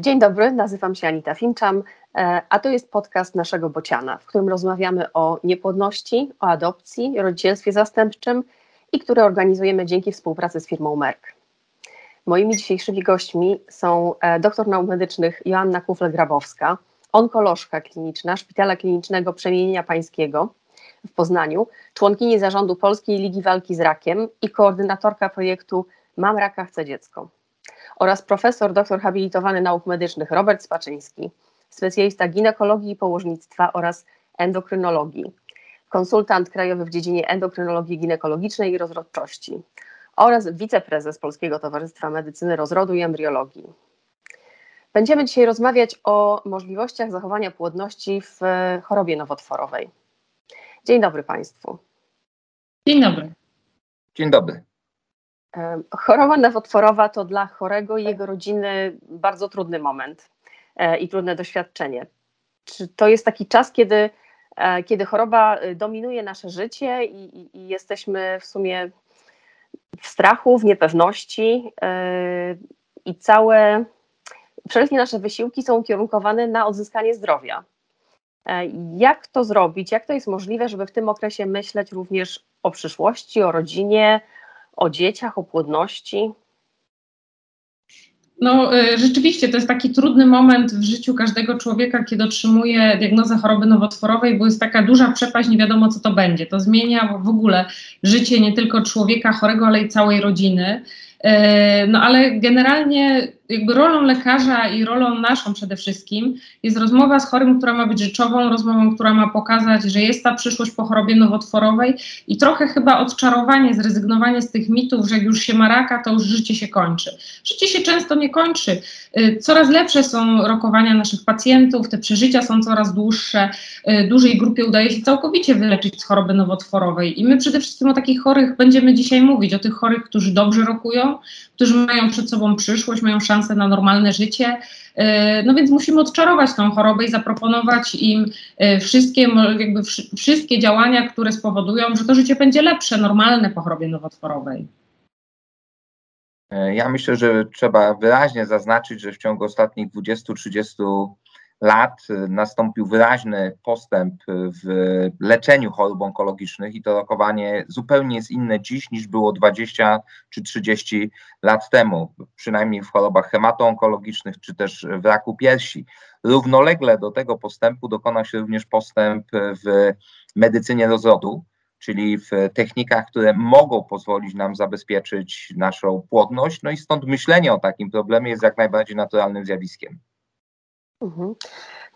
Dzień dobry, nazywam się Anita Finczam, e, a to jest podcast naszego Bociana, w którym rozmawiamy o niepłodności, o adopcji, rodzicielstwie zastępczym i które organizujemy dzięki współpracy z firmą Merck. Moimi dzisiejszymi gośćmi są e, doktor nauk medycznych Joanna Kufle-Grabowska, onkolożka kliniczna Szpitala Klinicznego Przemienienia Pańskiego w Poznaniu, członkini zarządu Polskiej Ligi Walki z Rakiem i koordynatorka projektu Mam raka, chcę dziecko oraz profesor doktor habilitowany nauk medycznych Robert Spaczyński, specjalista ginekologii i położnictwa oraz endokrynologii, konsultant krajowy w dziedzinie endokrynologii ginekologicznej i rozrodczości oraz wiceprezes Polskiego Towarzystwa Medycyny Rozrodu i Embriologii. Będziemy dzisiaj rozmawiać o możliwościach zachowania płodności w chorobie nowotworowej. Dzień dobry Państwu. Dzień dobry. Dzień dobry. Choroba nowotworowa to dla chorego i jego rodziny bardzo trudny moment e, i trudne doświadczenie. Czy to jest taki czas, kiedy, e, kiedy choroba e, dominuje nasze życie i, i, i jesteśmy w sumie w strachu, w niepewności i całe, wszelkie nasze wysiłki są ukierunkowane na odzyskanie zdrowia. Jak to zrobić? Jak to jest możliwe, żeby w tym okresie myśleć również o przyszłości, o rodzinie, o dzieciach, o płodności? No, y, rzeczywiście to jest taki trudny moment w życiu każdego człowieka, kiedy otrzymuje diagnozę choroby nowotworowej, bo jest taka duża przepaść, nie wiadomo co to będzie. To zmienia w ogóle życie nie tylko człowieka chorego, ale i całej rodziny. Y, no ale generalnie jakby rolą lekarza i rolą naszą przede wszystkim jest rozmowa z chorym, która ma być rzeczową, rozmową, która ma pokazać, że jest ta przyszłość po chorobie nowotworowej i trochę chyba odczarowanie, zrezygnowanie z tych mitów, że jak już się ma raka, to już życie się kończy. Życie się często nie kończy. Y, coraz lepsze są rokowania naszych pacjentów, te przeżycia są coraz dłuższe, y, dużej grupie udaje się całkowicie wyleczyć z choroby nowotworowej i my przede wszystkim o takich chorych będziemy dzisiaj mówić, o tych chorych, którzy dobrze rokują, którzy mają przed sobą przyszłość, mają szansę na normalne życie. E, no więc musimy odczarować tą chorobę i zaproponować im e, wszystkie, jakby wszystkie działania, które spowodują, że to życie będzie lepsze, normalne po chorobie nowotworowej. E, ja myślę, że trzeba wyraźnie zaznaczyć, że w ciągu ostatnich 20-30 lat nastąpił wyraźny postęp w leczeniu chorób onkologicznych i to rokowanie zupełnie jest inne dziś niż było 20 czy 30 lat temu, przynajmniej w chorobach hematoonkologicznych czy też w raku piersi. Równolegle do tego postępu dokonał się również postęp w medycynie rozrodu, czyli w technikach, które mogą pozwolić nam zabezpieczyć naszą płodność. No i stąd myślenie o takim problemie jest jak najbardziej naturalnym zjawiskiem. Mhm.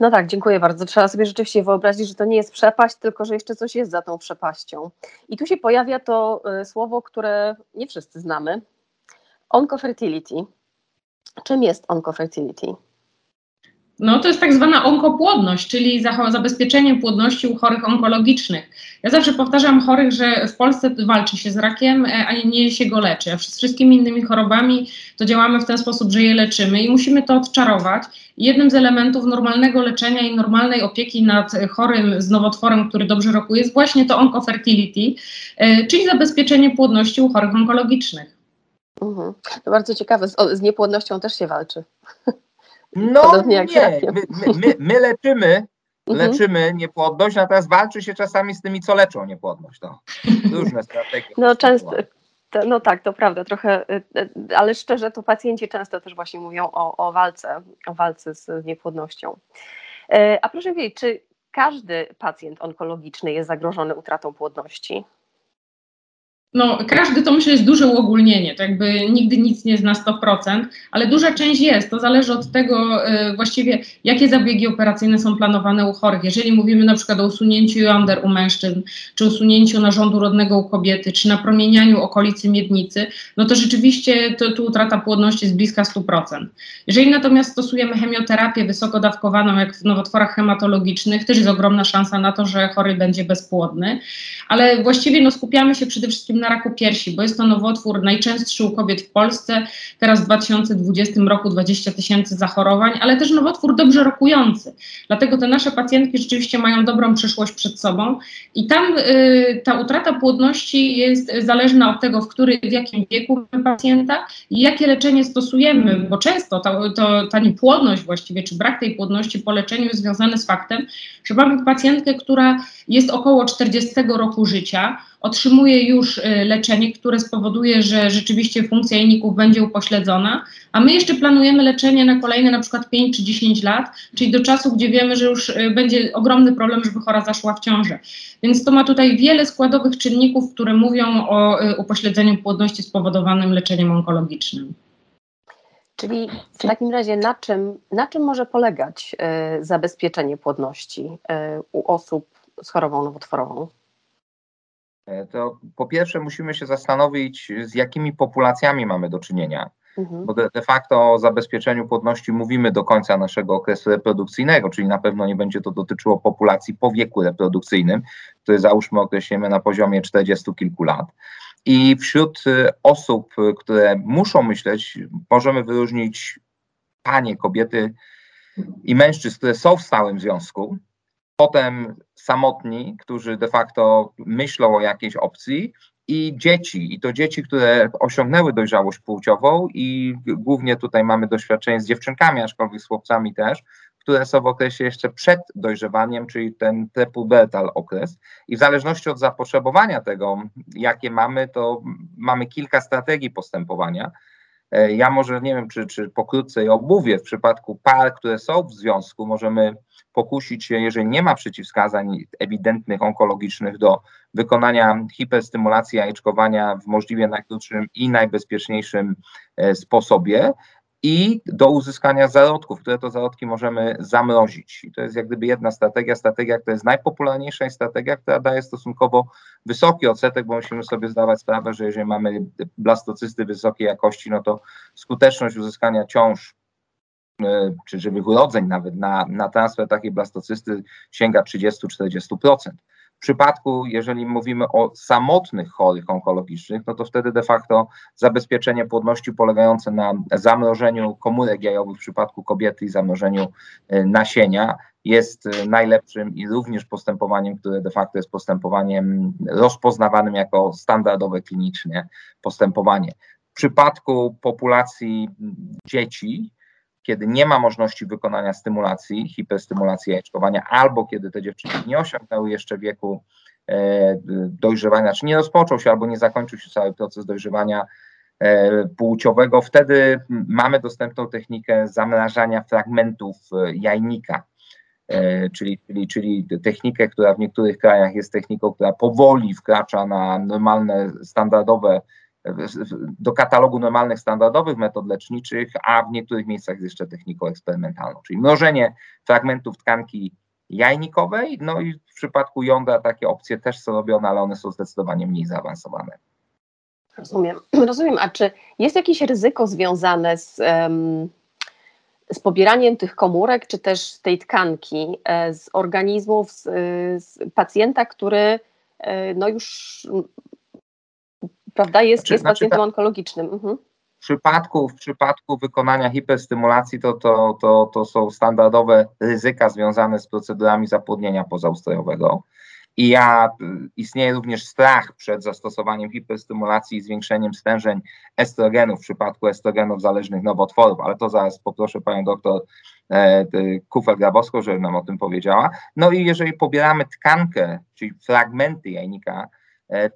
No tak, dziękuję bardzo. Trzeba sobie rzeczywiście wyobrazić, że to nie jest przepaść, tylko że jeszcze coś jest za tą przepaścią. I tu się pojawia to y, słowo, które nie wszyscy znamy. Oncofertility. Czym jest oncofertility? No to jest tak zwana onkopłodność, czyli zabezpieczenie płodności u chorych onkologicznych. Ja zawsze powtarzam chorych, że w Polsce walczy się z rakiem, e, a nie się go leczy. A z wszystkimi innymi chorobami to działamy w ten sposób, że je leczymy i musimy to odczarować. Jednym z elementów normalnego leczenia i normalnej opieki nad chorym z nowotworem, który dobrze rokuje, jest właśnie to oncofertility, e, czyli zabezpieczenie płodności u chorych onkologicznych. Mhm. To bardzo ciekawe, z, z niepłodnością też się walczy. No nie, my, my, my, leczymy, mhm. leczymy niepłodność, natomiast walczy się czasami z tymi, co leczą niepłodność. No. Różne strategie. No często, no tak, to prawda, trochę, y, y, ale szczerze to pacjenci często też właśnie mówią o, o walce, o walce z niepłodnością. Y, a proszę wiedzieć, czy każdy pacjent onkologiczny jest zagrożony utratą płodności? No, każdy to myślę jest duże uogólnienie, to jakby nigdy nic nie jest na 100%, ale duża część jest. To zależy od tego y, właściwie, jakie zabiegi operacyjne są planowane u chorych. Jeżeli mówimy na przykład o usunięciu jąder u mężczyzn, czy usunięciu narządu rodnego u kobiety, czy napromienianiu okolicy miednicy, no to rzeczywiście to, tu utrata płodności jest bliska 100%. Jeżeli natomiast stosujemy chemioterapię wysokodawkowaną, jak w nowotworach hematologicznych, też jest ogromna szansa na to, że chory będzie bezpłodny, ale właściwie no, skupiamy się przede wszystkim na raku piersi, bo jest to nowotwór najczęstszy u kobiet w Polsce. Teraz w 2020 roku 20 tysięcy zachorowań, ale też nowotwór dobrze rokujący. Dlatego te nasze pacjentki rzeczywiście mają dobrą przyszłość przed sobą i tam y, ta utrata płodności jest zależna od tego, w, który, w jakim wieku pacjenta i jakie leczenie stosujemy, bo często to, to, ta niepłodność właściwie, czy brak tej płodności po leczeniu jest związany z faktem, że mamy pacjentkę, która jest około 40 roku życia, otrzymuje już y, leczenie, które spowoduje, że rzeczywiście funkcja jajników będzie upośledzona, a my jeszcze planujemy leczenie na kolejne na przykład 5 czy 10 lat, czyli do czasu, gdzie wiemy, że już y, będzie ogromny problem, żeby chora zaszła w ciążę. Więc to ma tutaj wiele składowych czynników, które mówią o y, upośledzeniu płodności spowodowanym leczeniem onkologicznym. Czyli w takim razie na czym, na czym może polegać y, zabezpieczenie płodności y, u osób z chorobą nowotworową? E, to po pierwsze musimy się zastanowić, z jakimi populacjami mamy do czynienia. Mhm. Bo de, de, facto o zabezpieczeniu płodności mówimy do końca naszego okresu reprodukcyjnego, czyli na pewno nie będzie to dotyczyło populacji po wieku reprodukcyjnym, który załóżmy określimy na poziomie 40 kilku lat. I wśród y, osób, które muszą myśleć, możemy wyróżnić panie, kobiety i mężczyzn, które są w stałym związku, potem samotni, którzy de facto myślą o jakiejś opcji, i dzieci, i to dzieci, które osiągnęły dojrzałość płciową, i głównie tutaj mamy doświadczenie z dziewczynkami, aczkolwiek z chłopcami też, które są w okresie jeszcze przed dojrzewaniem, czyli ten prepubertal okres. I w zależności od zapotrzebowania tego, jakie mamy, to mamy kilka strategii postępowania. E, ja może nie wiem, czy, czy pokrótce je omówię. W przypadku par, które są w związku, możemy pokusić się, jeżeli nie ma przeciwwskazań ewidentnych onkologicznych, do wykonania hiperstymulacji jajeczkowania w możliwie najkrótszym i najbezpieczniejszym e, sposobie i do uzyskania zarodków, które to zarodki możemy zamrozić. I to jest jak gdyby jedna strategia, strategia, która jest najpopularniejsza i strategia, która daje stosunkowo wysoki odsetek, bo musimy sobie zdawać sprawę, że jeżeli mamy blastocysty wysokiej jakości, no to skuteczność uzyskania ciąż e, czy żywych urodzeń nawet na, na transfer takiej blastocysty sięga 30-40% przypadku, jeżeli mówimy o samotnych chorych onkologicznych, no to wtedy de facto zabezpieczenie płodności polegające na zamrożeniu komórek jajowych w przypadku kobiety i zamrożeniu e, nasienia jest e, najlepszym i również postępowaniem, które de facto jest postępowaniem rozpoznawanym jako standardowe klinicznie postępowanie. W przypadku populacji dzieci, kiedy nie ma możliwości wykonania stymulacji, hiperstymulacji jajeczkowania, albo kiedy te dziewczyny nie osiągnęły jeszcze wieku e, dojrzewania, czy nie rozpoczął się, albo nie zakończył się cały proces dojrzewania e, płciowego, wtedy mamy dostępną technikę zamrażania fragmentów e, jajnika. Czyli, czyli, czyli technikę, która w niektórych krajach jest techniką, która powoli wkracza na normalne, standardowe do katalogu normalnych, standardowych metod leczniczych, a w niektórych miejscach jest jeszcze techniką eksperymentalną, czyli mnożenie fragmentów tkanki jajnikowej, no i w przypadku jądra takie opcje też są robione, ale one są zdecydowanie mniej zaawansowane. Rozumiem. Rozumiem. A czy jest jakieś ryzyko związane z, z pobieraniem tych komórek, czy też tej tkanki e, z organizmów z, z pacjenta, który e, no już prawda? Jest, znaczy, jest pacjentem znaczy, onkologicznym. Mhm. W przypadku, w przypadku wykonania hiperstymulacji to, to, to, to są standardowe ryzyka związane z procedurami zapłodnienia pozaustrojowego. I ja, istnieje również strach przed zastosowaniem hiperstymulacji i zwiększeniem stężeń estrogenów w przypadku estrogenów zależnych nowotworów, ale to zaraz poproszę panią doktor e, Kufel-Grabowską, żeby nam o tym powiedziała. No i jeżeli pobieramy tkankę, czyli fragmenty jajnika,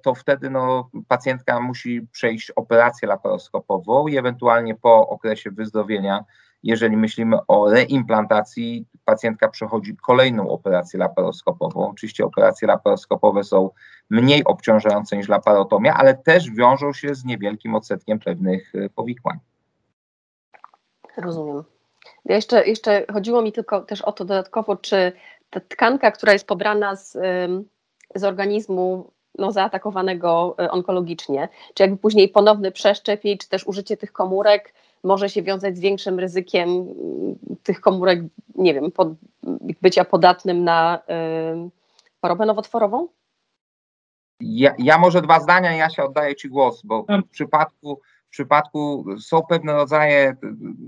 to wtedy no, pacjentka musi przejść operację laparoskopową i ewentualnie po okresie wyzdrowienia, jeżeli myślimy o reimplantacji, pacjentka przechodzi kolejną operację laparoskopową. Oczywiście operacje laparoskopowe są mniej obciążające niż laparotomia, ale też wiążą się z niewielkim odsetkiem pewnych e, powikłań. Rozumiem. Ja jeszcze, jeszcze chodziło mi tylko też o to dodatkowo, czy ta tkanka, która jest pobrana z, z organizmu no, zaatakowanego e, onkologicznie, czy jakby później ponowny przeszczep czy też użycie tych komórek może się wiązać z większym ryzykiem mm, tych komórek, nie wiem, pod, bycia podatnym na y, chorobę nowotworową? Ja, ja może dwa zdania, ja się oddaję Ci głos, bo w przypadku w przypadku są pewne rodzaje,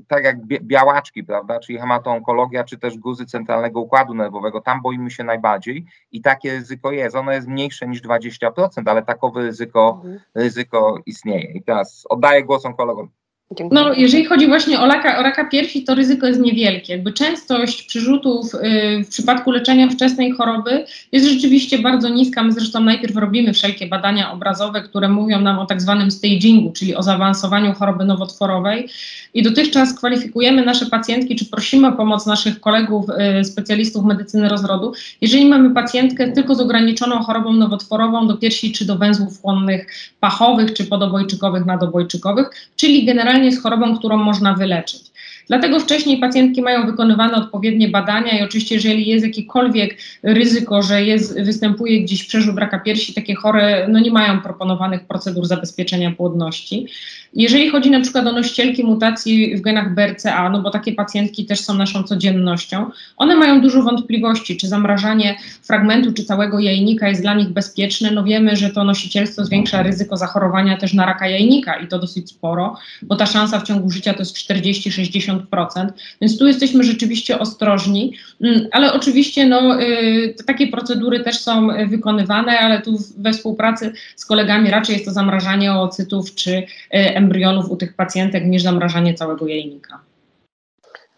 tak jak białaczki, prawda, czyli hematoonkologia, czy też guzy centralnego układu nerwowego, tam boimy się najbardziej i takie ryzyko jest. Ono jest mniejsze niż 20%, ale takowe ryzyko, mhm. ryzyko istnieje. I teraz oddaję głos onkologom. Dziękuję. No, jeżeli chodzi właśnie o raka, o raka piersi, to ryzyko jest niewielkie. Jakby częstość przyrzutów y, w przypadku leczenia wczesnej choroby jest rzeczywiście bardzo niska. My zresztą najpierw robimy wszelkie badania obrazowe, które mówią nam o tak zwanym stagingu, czyli o zaawansowaniu choroby nowotworowej. I dotychczas kwalifikujemy nasze pacjentki, czy prosimy o pomoc naszych kolegów, y, specjalistów medycyny rozrodu, jeżeli mamy pacjentkę tylko z ograniczoną chorobą nowotworową do piersi, czy do węzłów chłonnych pachowych, czy podobojczykowych, nadobojczykowych, czyli generalnie generalnie z chorobą, którą można wyleczyć. Dlatego wcześniej pacjentki mają wykonywane odpowiednie badania i oczywiście, jeżeli jest jakiekolwiek ryzyko, że jest, występuje gdzieś przerzut raka piersi, takie chore no nie mają proponowanych procedur zabezpieczenia płodności. Jeżeli chodzi na przykład o nosicielki mutacji w genach BRCA, no bo takie pacjentki też są naszą codziennością, one mają dużo wątpliwości, czy zamrażanie fragmentu czy całego jajnika jest dla nich bezpieczne. No wiemy, że to nosicielstwo zwiększa ryzyko zachorowania też na raka jajnika i to dosyć sporo, bo ta szansa w ciągu życia to jest 40-60%, więc tu jesteśmy rzeczywiście ostrożni, mm, ale oczywiście no, y, takie procedury też są wykonywane, ale tu we współpracy z kolegami raczej jest to zamrażanie oocytów czy y, embrionów u tych pacjentek niż zamrażanie całego jajnika.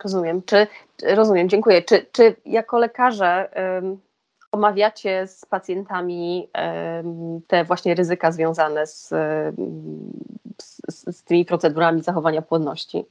Rozumiem. Czy, rozumiem, dziękuję. Czy, czy jako lekarze um, omawiacie z pacjentami um, te właśnie ryzyka związane z, z, z tymi procedurami zachowania płodności?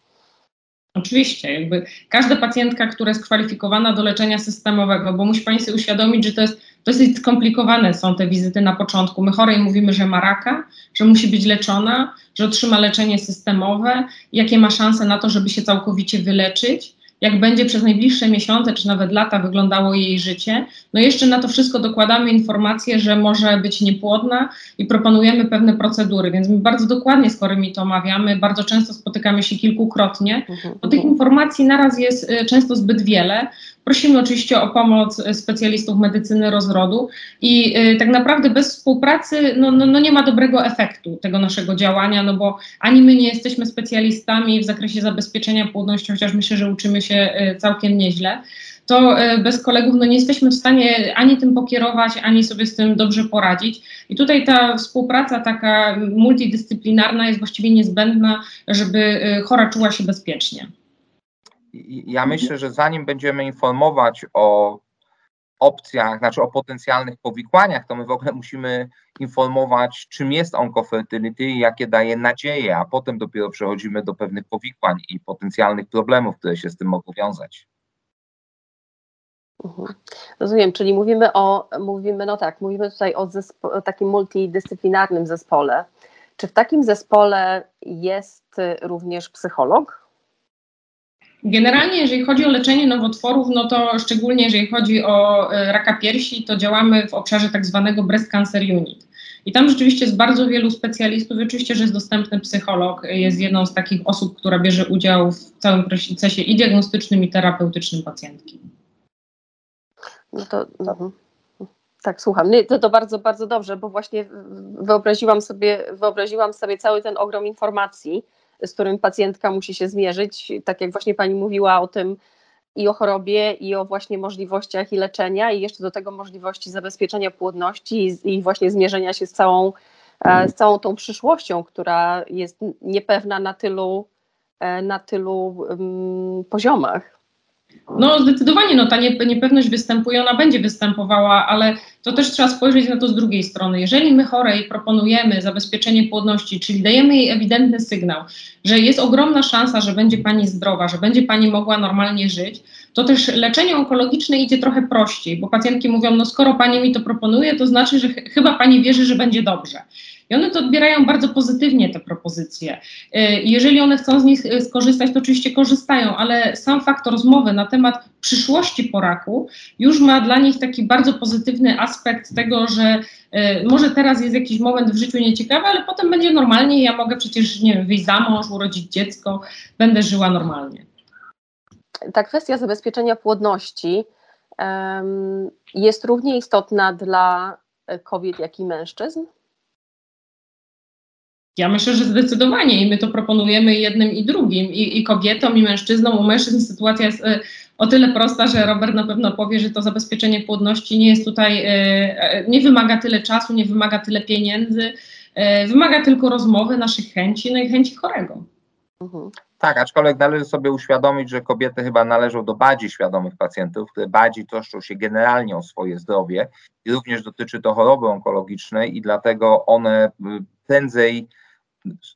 Oczywiście, jakby każda pacjentka, która jest kwalifikowana do leczenia systemowego, bo musi Pani sobie uświadomić, że to jest dosyć skomplikowane są te wizyty na początku. My chorej mówimy, że ma raka, że musi być leczona, że otrzyma leczenie systemowe, jakie ma szanse na to, żeby się całkowicie wyleczyć jak będzie przez najbliższe miesiące czy nawet lata wyglądało jej życie. No jeszcze na to wszystko dokładamy informację, że może być niepłodna i proponujemy pewne procedury, więc my bardzo dokładnie z chorymi to omawiamy, bardzo często spotykamy się kilkukrotnie, mhm, bo tych mhm. informacji naraz jest y, często zbyt wiele, Prosimy oczywiście o pomoc specjalistów medycyny rozrodu i y, tak naprawdę bez współpracy no, no, no, nie ma dobrego efektu tego naszego działania, no bo ani my nie jesteśmy specjalistami w zakresie zabezpieczenia płodności, chociaż myślę, że uczymy się y, całkiem nieźle to bez kolegów no nie jesteśmy w stanie ani tym pokierować, ani sobie z tym dobrze poradzić. I tutaj ta współpraca taka multidyscyplinarna jest właściwie niezbędna, żeby chora czuła się bezpiecznie ja myślę, że zanim będziemy informować o opcjach, znaczy o potencjalnych powikłaniach, to my w ogóle musimy informować, czym jest onkofertility i jakie daje nadzieje, a potem dopiero przechodzimy do pewnych powikłań i potencjalnych problemów, które się z tym mogą wiązać. Mhm. Rozumiem, czyli mówimy o, mówimy, no tak, mówimy tutaj o, zespo, o takim multidyscyplinarnym zespole. Czy w takim zespole jest również psycholog? Generalnie, jeżeli chodzi o leczenie nowotworów, no to szczególnie jeżeli chodzi o e, raka piersi, to działamy w obszarze tak zwanego Breast Cancer Unit. I tam rzeczywiście jest bardzo wielu specjalistów. Oczywiście, że jest dostępny psycholog, jest jedną z takich osób, która bierze udział w całym procesie i diagnostycznym, i terapeutycznym pacjentki. No to. No. Tak, słucham. To, to bardzo, bardzo dobrze, bo właśnie wyobraziłam sobie, wyobraziłam sobie cały ten ogrom informacji, z którym pacjentka musi się zmierzyć, tak jak właśnie Pani mówiła o tym i o chorobie, i o właśnie możliwościach i leczenia, i jeszcze do tego możliwości zabezpieczenia płodności i, i właśnie zmierzenia się z całą, e, z całą tą przyszłością, która jest niepewna na tylu, e, na tylu um, poziomach. No zdecydowanie no, ta niepewność występuje, ona będzie występowała, ale to też trzeba spojrzeć na to z drugiej strony. Jeżeli my chorej proponujemy zabezpieczenie płodności, czyli dajemy jej ewidentny sygnał, że jest ogromna szansa, że będzie pani zdrowa, że będzie pani mogła normalnie żyć, to też leczenie onkologiczne idzie trochę prościej, bo pacjentki mówią, no skoro pani mi to proponuje, to znaczy, że ch chyba pani wierzy, że będzie dobrze. I one to odbierają bardzo pozytywnie, te propozycje. Y, jeżeli one chcą z nich y, skorzystać, to oczywiście korzystają, ale sam fakt rozmowy na temat przyszłości po raku już ma dla nich taki bardzo pozytywny aspekt tego, że y, może teraz jest jakiś moment w życiu nieciekawy, ale potem będzie normalnie i ja mogę przecież, nie wiem, wyjść za mąż, urodzić dziecko, będę żyła normalnie. Ta kwestia zabezpieczenia płodności um, jest równie istotna dla kobiet, jak i mężczyzn? Ja myślę, że zdecydowanie i my to proponujemy jednym i drugim, i, i kobietom, i mężczyznom. U mężczyzn sytuacja jest y, o tyle prosta, że Robert na pewno powie, że to zabezpieczenie płodności nie jest tutaj, y, nie wymaga tyle czasu, nie wymaga tyle pieniędzy, wymaga tylko rozmowy, naszych chęci, no i chęci chorego. Mhm. Tak, aczkolwiek należy sobie uświadomić, że kobiety chyba należą do bardziej świadomych pacjentów, które bardziej troszczą się generalnie o swoje zdrowie i również dotyczy to choroby onkologicznej i dlatego one prędzej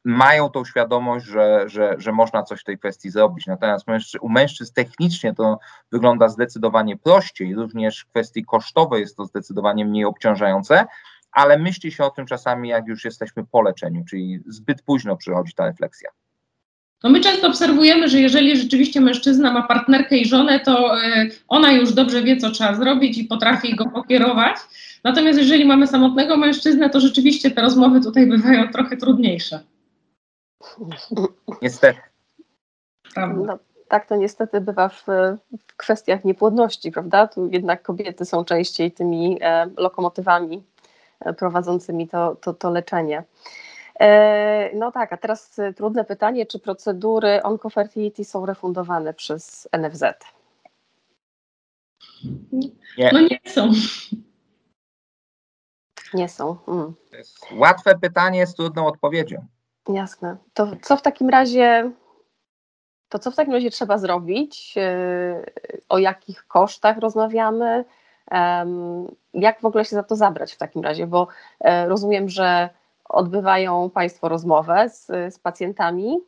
mają tą świadomość, że, że, że można coś w tej kwestii zrobić. Natomiast mężczy, u mężczyzn technicznie to wygląda zdecydowanie prościej, również w kwestii kosztowej jest to zdecydowanie mniej obciążające, ale myśli się o tym czasami, jak już jesteśmy po leczeniu, czyli zbyt późno przychodzi ta refleksja. No my często obserwujemy, że jeżeli rzeczywiście mężczyzna ma partnerkę i żonę, to e, ona już dobrze wie, co trzeba zrobić i potrafi go pokierować. Natomiast jeżeli mamy samotnego mężczyznę, to rzeczywiście te rozmowy tutaj bywają trochę trudniejsze. Niestety. No, tak to niestety bywa w, w, kwestiach niepłodności, prawda? Tu jednak kobiety są częściej tymi e, lokomotywami e, prowadzącymi to, to, to leczenie. E, no tak, a teraz e, trudne pytanie, czy procedury oncofertility są refundowane przez NFZ? Nie. No nie są. Nie są. Mm. To jest łatwe pytanie z trudną odpowiedzią. Jasne. To co w takim razie to co w takim razie trzeba zrobić? E, o jakich kosztach rozmawiamy? Jak w ogóle się za to zabrać w takim razie? Bo rozumiem, że odbywają Państwo rozmowę z, z pacjentami.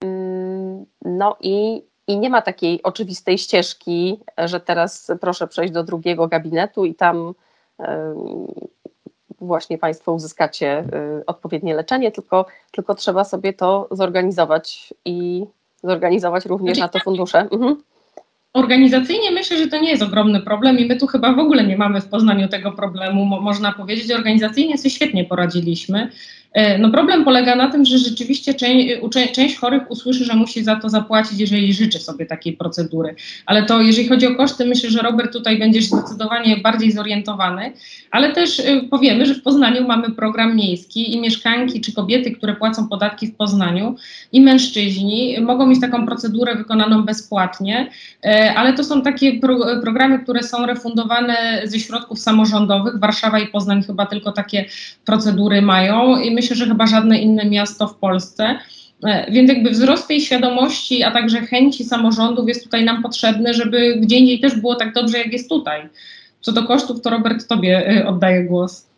Mm, no i, i nie ma takiej oczywistej ścieżki, że teraz proszę przejść do drugiego gabinetu i tam właśnie Państwo uzyskacie y, odpowiednie leczenie, tylko, tylko trzeba sobie to zorganizować i zorganizować również na to fundusze. Mhm. Organizacyjnie myślę, że to nie jest ogromny problem i my tu chyba w ogóle nie mamy w Poznaniu tego problemu, można powiedzieć. Organizacyjnie sobie świetnie poradziliśmy. E, no problem polega na tym, że rzeczywiście część, część, chorych usłyszy, że musi za to zapłacić, jeżeli życzy sobie takiej procedury. Ale to jeżeli chodzi o koszty, myślę, że Robert tutaj będziesz zdecydowanie bardziej zorientowany, ale też e, powiemy, że w Poznaniu mamy program miejski i mieszkanki czy kobiety, które płacą podatki w Poznaniu i mężczyźni mogą mieć taką procedurę wykonaną bezpłatnie, e, ale to są takie pro, programy, które są refundowane ze środków samorządowych. Warszawa i Poznań chyba tylko takie procedury mają i myślę, że chyba żadne inne miasto w Polsce. E, więc jakby wzrost tej świadomości, a także chęci samorządów jest tutaj nam potrzebny, żeby gdzie indziej też było tak dobrze, jak jest tutaj. Co do kosztów, to Robert, Tobie e, oddaję głos.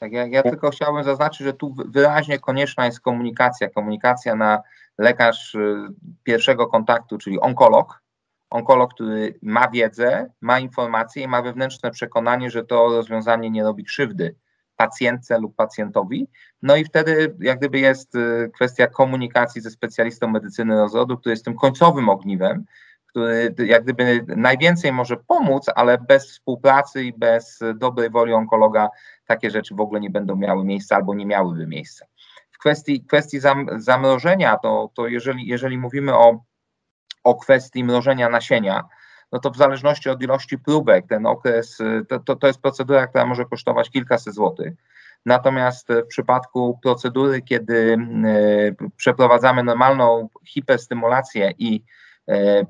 Tak, ja, ja tylko chciałbym zaznaczyć, że tu wyraźnie konieczna jest komunikacja. Komunikacja na lekarz e, pierwszego kontaktu, czyli onkolog. Onkolog, który ma wiedzę, ma informacje i ma wewnętrzne przekonanie, że to rozwiązanie nie robi krzywdy pacjentce lub pacjentowi. No i wtedy jak gdyby jest y, kwestia komunikacji ze specjalistą medycyny rozrodu, który jest tym końcowym ogniwem, który jak gdyby najwięcej może pomóc, ale bez współpracy i bez dobrej woli onkologa takie rzeczy w ogóle nie będą miały miejsca albo nie miałyby miejsca. W kwestii, kwestii zam, zamrożenia, to, to jeżeli, jeżeli mówimy o, o kwestii mrożenia nasienia, no to w zależności od ilości próbek, ten okres, to, to, to jest procedura, która może kosztować kilkaset złotych. Natomiast w przypadku procedury, kiedy e, przeprowadzamy normalną hiperstymulację i e,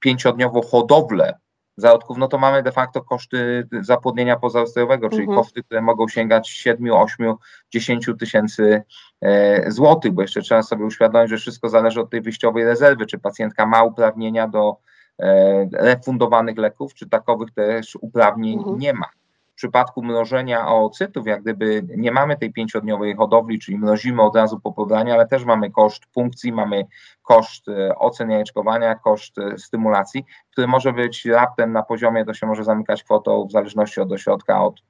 pięciodniową hodowlę zarodków, no to mamy de facto koszty zapłodnienia pozaustrojowego, czyli mhm. koszty, które mogą sięgać 7, 8, 10 tysięcy e, złotych, bo jeszcze trzeba sobie uświadomić, że wszystko zależy od tej wyjściowej rezerwy, czy pacjentka ma uprawnienia do refundowanych leków, czy takowych też uprawnień mhm. nie ma. W przypadku mrożenia oocytów, jak gdyby nie mamy tej pięciodniowej hodowli, czyli mrozimy od razu po pobraniu, ale też mamy koszt punkcji, mamy koszt e, ocen jajeczkowania, koszt e, stymulacji, który może być raptem na poziomie, to się może zamykać kwotą w zależności od ośrodka od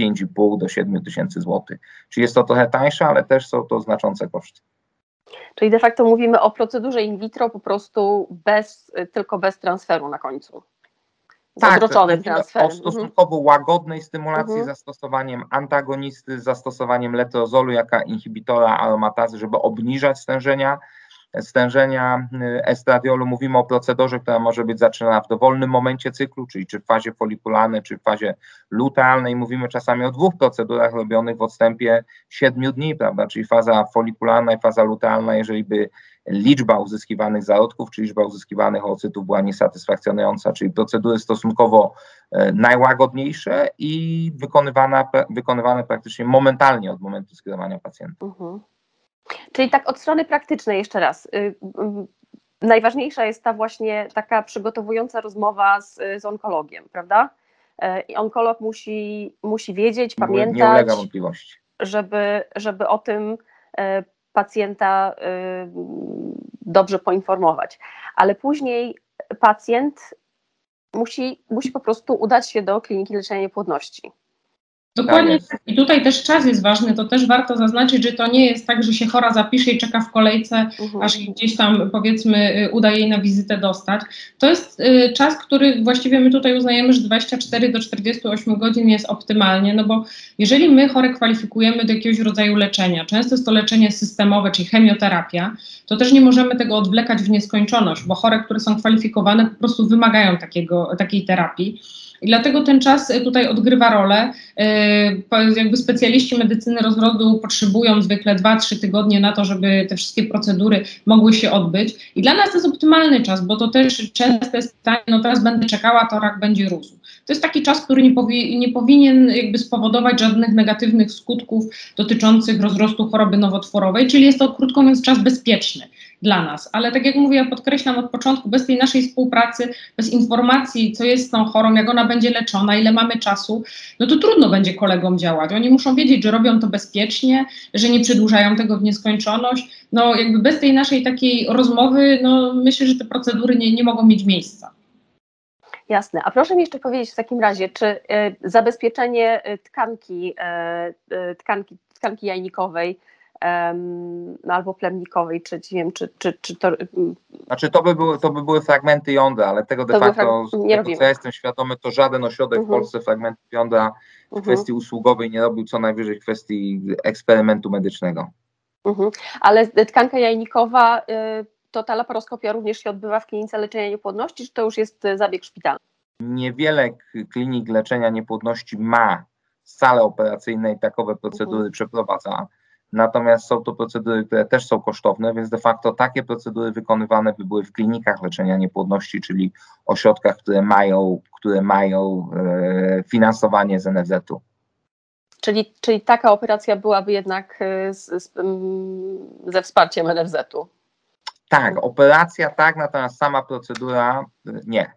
5,5 do 7 tysięcy złotych. Czyli jest to trochę tańsze, ale też są to znaczące koszty. Czyli de facto mówimy o procedurze in vitro po prostu bez, tylko bez transferu na końcu. Tak, odroczonym transferem. O stosunkowo łagodnej stymulacji mhm. zastosowaniem antagonisty, zastosowaniem letrozolu jako inhibitora aromatazy, żeby obniżać stężenia stężenia estradiolu. Mówimy o procedurze, która może być zaczynana w dowolnym momencie cyklu, czyli czy w fazie folikularnej, czy w fazie lutealnej. Mówimy czasami o dwóch procedurach robionych w odstępie 7 dni, prawda, czyli faza folikularna i faza lutealna, jeżeli by liczba uzyskiwanych zarodków, czy liczba uzyskiwanych oocytów była niesatysfakcjonująca, czyli procedury stosunkowo e, najłagodniejsze i wykonywane, wykonywane praktycznie momentalnie od momentu skierowania pacjenta. Mhm. Czyli tak od strony praktycznej jeszcze raz. Y, y, najważniejsza jest ta właśnie taka przygotowująca rozmowa z, z onkologiem, prawda? E, I onkolog musi, musi wiedzieć, pamiętać, nie ulega wątpliwości. Żeby, żeby o tym pacjenta y, dobrze poinformować. Ale później pacjent musi, musi po prostu udać się do kliniki leczenia niepłodności. Dokładnie. Tak I tutaj też czas jest ważny. To też warto zaznaczyć, że to nie jest tak, że się chora zapisze i czeka w kolejce, mhm. aż gdzieś tam powiedzmy uda jej na wizytę dostać. To jest y, czas, który właściwie my tutaj uznajemy, że 24 do 48 godzin jest optymalnie, no bo jeżeli my chore kwalifikujemy do jakiegoś rodzaju leczenia, często jest to leczenie systemowe, czyli chemioterapia, to też nie możemy tego odwlekać w nieskończoność, bo chore, które są kwalifikowane, po prostu wymagają takiego, takiej terapii. I dlatego ten czas y, tutaj odgrywa rolę. Y, jakby specjaliści medycyny rozrodu potrzebują zwykle 2-3 tygodnie na to, żeby te wszystkie procedury mogły się odbyć. I dla nas to jest optymalny czas, bo to też często jest pytanie, no teraz będę czekała, to rak będzie rósł. To jest taki czas, który nie, powi nie powinien jakby spowodować żadnych negatywnych skutków dotyczących rozrostu choroby nowotworowej, czyli jest to krótko mówiąc czas bezpieczny dla nas. Ale tak jak mówię, podkreślam od początku, bez tej naszej współpracy, bez informacji, co jest z tą chorą, jak ona będzie leczona, ile mamy czasu, no to trudno będzie kolegom działać. Oni muszą wiedzieć, że robią to bezpiecznie, że nie przedłużają tego w nieskończoność. No jakby bez tej naszej takiej rozmowy, no myślę, że te procedury nie, nie mogą mieć miejsca. Jasne. A proszę mi jeszcze powiedzieć w takim razie, czy y, zabezpieczenie e, tkanki, y, tkanki, tkanki jajnikowej no, albo plemnikowej, czy nie wiem, czy, czy, czy to... Znaczy to by, były, to by były fragmenty jądra, ale tego de facto, nie tego, co ja jestem świadomy, to żaden ośrodek -huh. w mhm. Polsce fragmentów jądra w mhm. kwestii usługowej nie robił, co najwyżej w kwestii eksperymentu medycznego. Mhm. Ale tkanka jajnikowa, y, to ta laparoskopia również się odbywa w klinice leczenia niepłodności, czy to już jest y, zabieg szpitalny? Niewiele klinik leczenia niepłodności ma sale operacyjne i takowe procedury przeprowadza. Natomiast są to procedury, które też są kosztowne, więc de facto takie procedury wykonywane by były w klinikach leczenia niepłodności, czyli ośrodkach, które mają, które mają e, finansowanie z NFZ-u. Czyli, czyli taka operacja byłaby jednak e, z, z, ze wsparciem NFZ-u? Tak, operacja tak, natomiast sama procedura e, nie.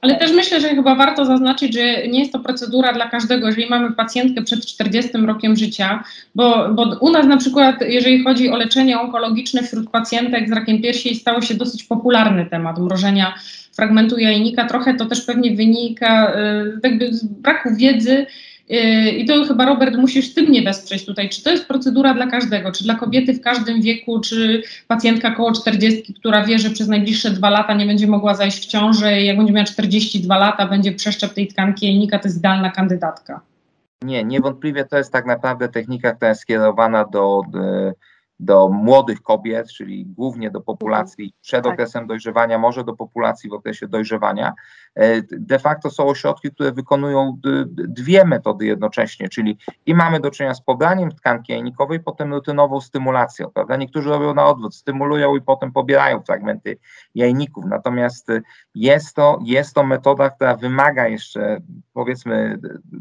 Ale też myślę, że chyba warto zaznaczyć, że nie jest to procedura dla każdego, jeżeli mamy pacjentkę przed 40 rokiem życia, bo, bo u nas na przykład, jeżeli chodzi o leczenie onkologiczne wśród pacjentek z rakiem piersi, stało się dosyć popularny temat mrożenia fragmentu jajnika. Trochę to też pewnie wynika y, jakby z braku wiedzy I to chyba, Robert, musisz ty mnie wesprzeć tutaj. Czy to jest procedura dla każdego? Czy dla kobiety w każdym wieku, czy pacjentka koło 40, która wie, że przez najbliższe dwa lata nie będzie mogła zajść w ciążę i jak będzie miała 42 lata, będzie przeszczep tej tkanki jajnika, to jest idealna kandydatka? Nie, niewątpliwie to jest tak naprawdę technika, która jest skierowana do, do do młodych kobiet, czyli głównie do populacji mhm. przed tak. okresem dojrzewania, może do populacji w okresie dojrzewania. E, de facto są ośrodki, które wykonują dwie metody jednocześnie, czyli i mamy do czynienia z pobraniem tkanki jajnikowej, potem rutynową stymulacją, prawda? Niektórzy robią na odwrót, stymulują i potem pobierają fragmenty jajników, natomiast jest to, jest to metoda, która wymaga jeszcze powiedzmy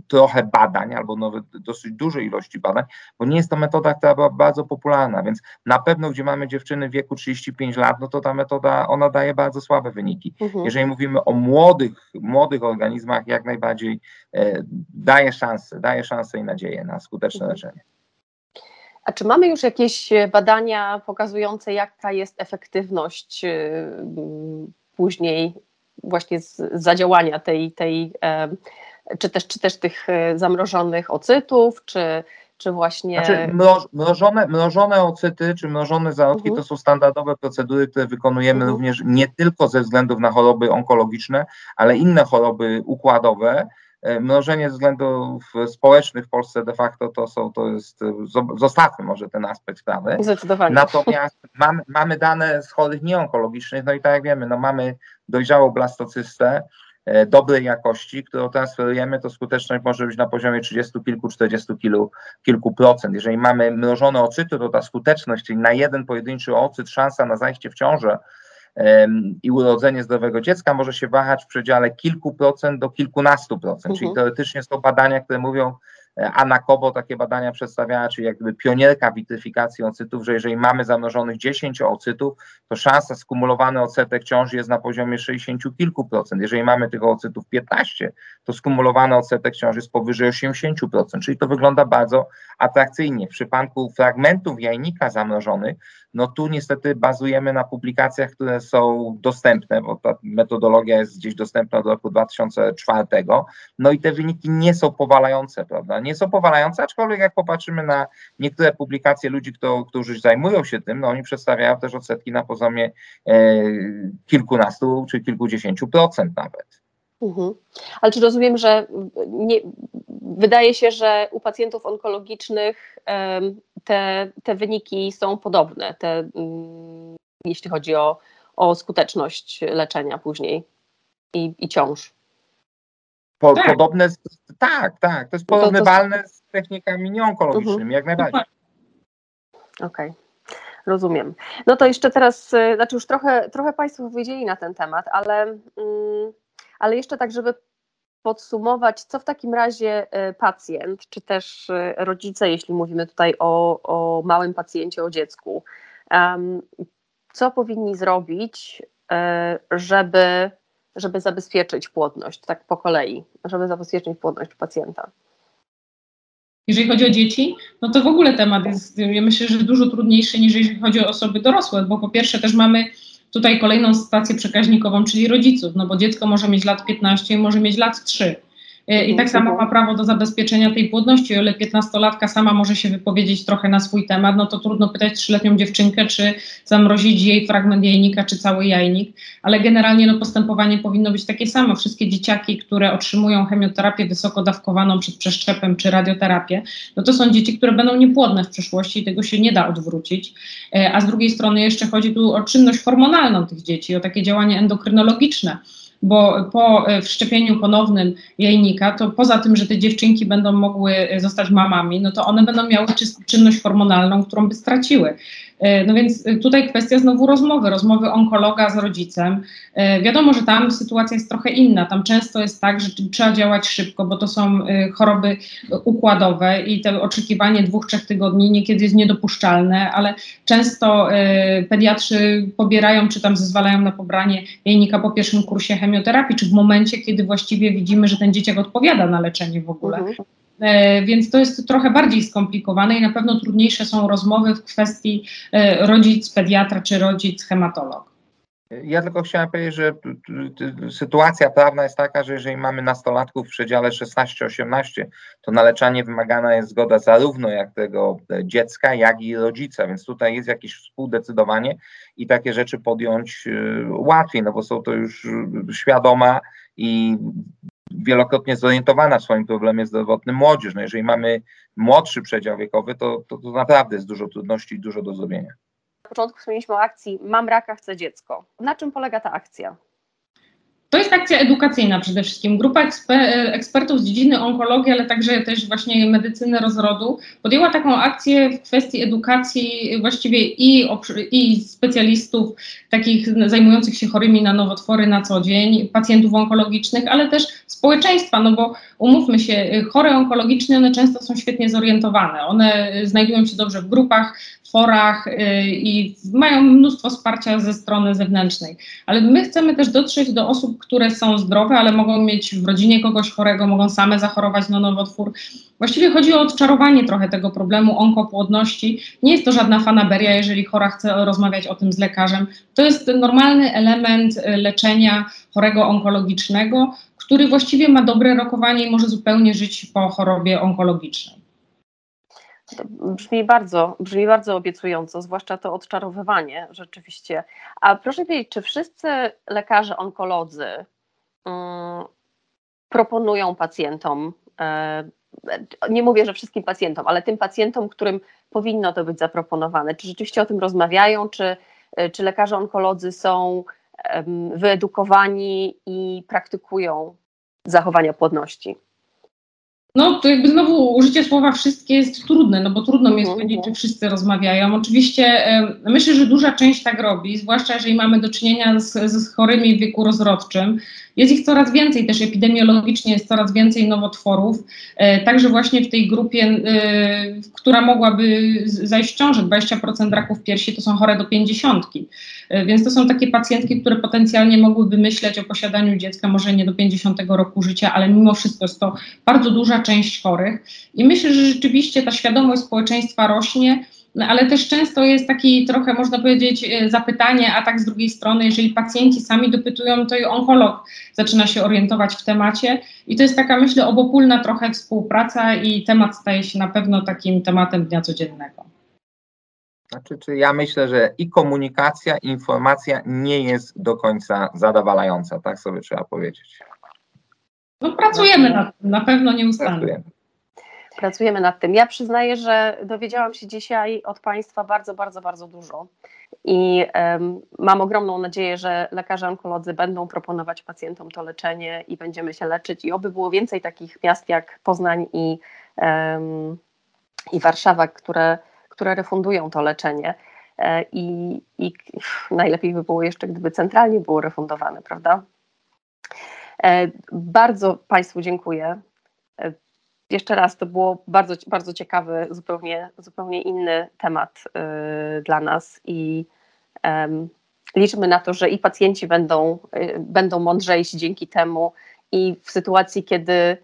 trochę badań albo nawet dosyć dużej ilości badań, bo nie jest to metoda, która była bardzo popularna, więc na pewno, gdzie mamy dziewczyny w wieku 35 lat, no to ta metoda, ona daje bardzo słabe wyniki. Mhm. Jeżeli mówimy o młodych, młodych organizmach, jak najbardziej e, daje szansę, daje szansę i nadzieję na skuteczne mhm. leczenie. A czy mamy już jakieś badania pokazujące, jaka jest efektywność e, później właśnie z zadziałania tej, tej e, czy też, czy też tych e, zamrożonych ocytów, czy czy właśnie... Znaczy, mroż, mrożone, mrożone ocyty czy mrożone zarodki mhm. to są standardowe procedury, które wykonujemy mhm. również nie tylko ze względów na choroby onkologiczne, ale inne choroby układowe, e, mnożenie względów społecznych w Polsce de facto to są, to jest, zostawmy może ten aspekt sprawy. Zdecydowanie. Natomiast mamy, mamy dane z chorych nieonkologicznych, no i tak jak wiemy, no mamy dojrzałą blastocystę, E, dobrej jakości, którą transferujemy, to skuteczność może być na poziomie 30 kilku, 40 kilku, kilku procent. Jeżeli mamy mrożone ocyty, to ta skuteczność, czyli na jeden pojedynczy ocyt szansa na zajście w ciążę i urodzenie zdrowego dziecka może się wahać w przedziale kilku procent do kilkunastu procent. Mhm. Czyli teoretycznie są badania, które mówią, Anna Kobo takie badania przedstawiała, czyli jakby pionierka witryfikacji ocytów, że jeżeli mamy zamnożonych 10 ocytów, to szansa skumulowany odsetek ciąży jest na poziomie 60 kilku procent. Jeżeli mamy tych ocytów 15, to skumulowany odsetek ciąży jest powyżej 80 procent, czyli to wygląda bardzo atrakcyjnie. W przypadku fragmentów jajnika zamrożonych, no tu niestety bazujemy na publikacjach, które są dostępne, bo ta metodologia jest gdzieś dostępna do roku 2004, no i te wyniki nie są powalające, prawda? Nie są powalające, aczkolwiek jak popatrzymy na niektóre publikacje ludzi, kto, którzy zajmują się tym, no oni przedstawiają też odsetki na poziomie e, kilkunastu czy kilkudziesięciu procent nawet. Mhm. Ale czy rozumiem, że nie, wydaje się, że u pacjentów onkologicznych te, te wyniki są podobne, te, mm, jeśli chodzi o, o skuteczność leczenia później i, i ciąż? Po, tak. Podobne, z, tak, tak, to jest porównywalne to, to... z technikami nieonkologicznymi, mhm. jak najbardziej. Okej. Okay. Rozumiem. No to jeszcze teraz, y, znaczy już trochę, trochę Państwo powiedzieli na ten temat, ale mm, ale jeszcze tak, żeby podsumować, co w takim razie e, pacjent, czy też e, rodzice, jeśli mówimy tutaj o, o małym pacjencie, o dziecku, co powinni zrobić, e, żeby, żeby zabezpieczyć płodność, tak po kolei, żeby zabezpieczyć płodność pacjenta? Jeżeli chodzi o dzieci, no to w ogóle temat jest, ja myślę, że dużo trudniejszy niż jeżeli chodzi o osoby dorosłe, bo po pierwsze też mamy tutaj kolejną stację przekaźnikową, czyli rodziców, no bo dziecko może mieć lat 15 i może mieć lat 3. E, I tak samo ma prawo do zabezpieczenia tej płodności. O ile 15-latka sama może się wypowiedzieć trochę na swój temat, no to trudno pytać trzyletnią dziewczynkę, czy zamrozić jej fragment jajnika, czy cały jajnik. Ale generalnie no, postępowanie powinno być takie samo. Wszystkie dzieciaki, które otrzymują chemioterapię wysoko dawkowaną przed przeszczepem, czy radioterapię, no to są dzieci, które będą niepłodne w przyszłości i tego się nie da odwrócić. E, a z drugiej strony jeszcze chodzi tu o czynność hormonalną tych dzieci, o takie działanie endokrynologiczne bo po e, wszczepieniu ponownym jajnika, to poza tym, że te dziewczynki będą mogły zostać mamami, no to one będą miały czynność hormonalną, którą by straciły. E, no więc e, tutaj kwestia znowu rozmowy, rozmowy onkologa z rodzicem. E, wiadomo, że tam sytuacja jest trochę inna. Tam często jest tak, że trzeba działać szybko, bo to są choroby układowe i to oczekiwanie dwóch, trzech tygodni niekiedy jest niedopuszczalne, ale często pediatrzy pobierają czy tam zezwalają na pobranie jajnika po pierwszym kursie chemioterapii, czy w momencie, kiedy właściwie widzimy, że ten dzieciak odpowiada na leczenie w ogóle. Mhm. E, więc to jest trochę bardziej skomplikowane i na pewno trudniejsze są rozmowy w kwestii e, rodzic pediatra czy rodzic hematolog. Ja tylko chciałem powiedzieć, że sytuacja prawna jest taka, że jeżeli mamy nastolatków w przedziale 16-18, to na leczenie wymagana jest zgoda zarówno jak tego dziecka, jak i rodzica, więc tutaj jest jakieś współdecydowanie i takie rzeczy podjąć e, łatwiej, no bo są to już świadoma i wielokrotnie zorientowana w swoim problemie zdrowotnym młodzież. No jeżeli mamy młodszy przedział wiekowy, to, to, to naprawdę jest dużo trudności i dużo do zrobienia. Na początku wspomnieliśmy o akcji Mam raka, chcę dziecko. Na czym polega ta akcja? To jest akcja edukacyjna przede wszystkim. Grupa ekspertów z dziedziny onkologii, ale także też właśnie medycyny rozrodu podjęła taką akcję w kwestii edukacji właściwie i, i specjalistów takich zajmujących się chorymi na nowotwory na co dzień, pacjentów onkologicznych, ale też społeczeństwa, no bo umówmy się, chore onkologiczne, one często są świetnie zorientowane. One znajdują się dobrze w grupach, forach y, i mają mnóstwo wsparcia ze strony zewnętrznej. Ale my chcemy też dotrzeć do osób, które są zdrowe, ale mogą mieć w rodzinie kogoś chorego, mogą same zachorować na nowotwór. Właściwie chodzi o odczarowanie trochę tego problemu onkopłodności. Nie jest to żadna fanaberia, jeżeli chora chce rozmawiać o tym z lekarzem. To jest normalny element y, leczenia chorego onkologicznego, który właściwie ma dobre rokowanie i może zupełnie żyć po chorobie onkologicznej. Brzmi bardzo, brzmi bardzo obiecująco, zwłaszcza to odczarowywanie rzeczywiście. A proszę powiedzieć, czy wszyscy lekarze onkolodzy um, proponują pacjentom, nie mówię, że wszystkim pacjentom, ale tym pacjentom, którym powinno to być zaproponowane? Czy rzeczywiście o tym rozmawiają, czy, czy lekarze onkolodzy są wyedukowani i praktykują zachowania płodności? No to jakby znowu użycie słowa wszystkie jest trudne, no bo trudno mi jest mhm, powiedzieć, czy wszyscy rozmawiają. Oczywiście myślę, że duża część tak robi, zwłaszcza jeżeli mamy do czynienia z, z chorymi w wieku rozrodczym. Jest ich coraz więcej, też epidemiologicznie jest coraz więcej nowotworów. E, także właśnie w tej grupie, e, która mogłaby zajść w ciążę, 20% raków piersi to są chore do 50. E, więc to są takie pacjentki, które potencjalnie mogłyby myśleć o posiadaniu dziecka, może nie do 50 roku życia, ale mimo wszystko jest to bardzo duża część chorych. I myślę, że rzeczywiście ta świadomość społeczeństwa rośnie. No, ale też często jest taki trochę, można powiedzieć, e, zapytanie, a tak z drugiej strony, jeżeli pacjenci sami dopytują, to i onkolog zaczyna się orientować w temacie i to jest taka, myślę, obopólna trochę współpraca i temat staje się na pewno takim tematem dnia codziennego. Znaczy, czy ja myślę, że i komunikacja, i informacja nie jest do końca zadowalająca, tak sobie trzeba powiedzieć. No pracujemy nad tym, na pewno nieustannie. Pracujemy. Pracujemy nad tym. Ja przyznaję, że dowiedziałam się dzisiaj od Państwa bardzo, bardzo, bardzo dużo i um, mam ogromną nadzieję, że lekarze onkolodzy będą proponować pacjentom to leczenie i będziemy się leczyć i oby było więcej takich miast jak Poznań i, um, i Warszawa, które, które refundują to leczenie. E, I, I najlepiej by było jeszcze, gdyby centralnie było refundowane, prawda? E, bardzo Państwu dziękuję. E, jeszcze raz, to było bardzo, bardzo ciekawy, zupełnie, zupełnie inny temat dla nas i um, liczmy na to, że i pacjenci będą, będą mądrzejsi dzięki temu i w sytuacji, kiedy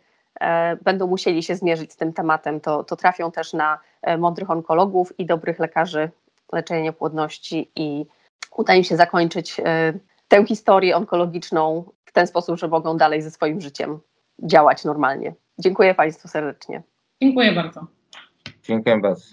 będą musieli się zmierzyć z tym tematem, to, to trafią też na mądrych onkologów i dobrych lekarzy leczenia niepłodności i uda im się zakończyć e, tę historię onkologiczną w ten sposób, że mogą dalej ze swoim życiem działać normalnie. Dziękuję Państwu serdecznie. Dziękuję bardzo. Dziękuję bardzo.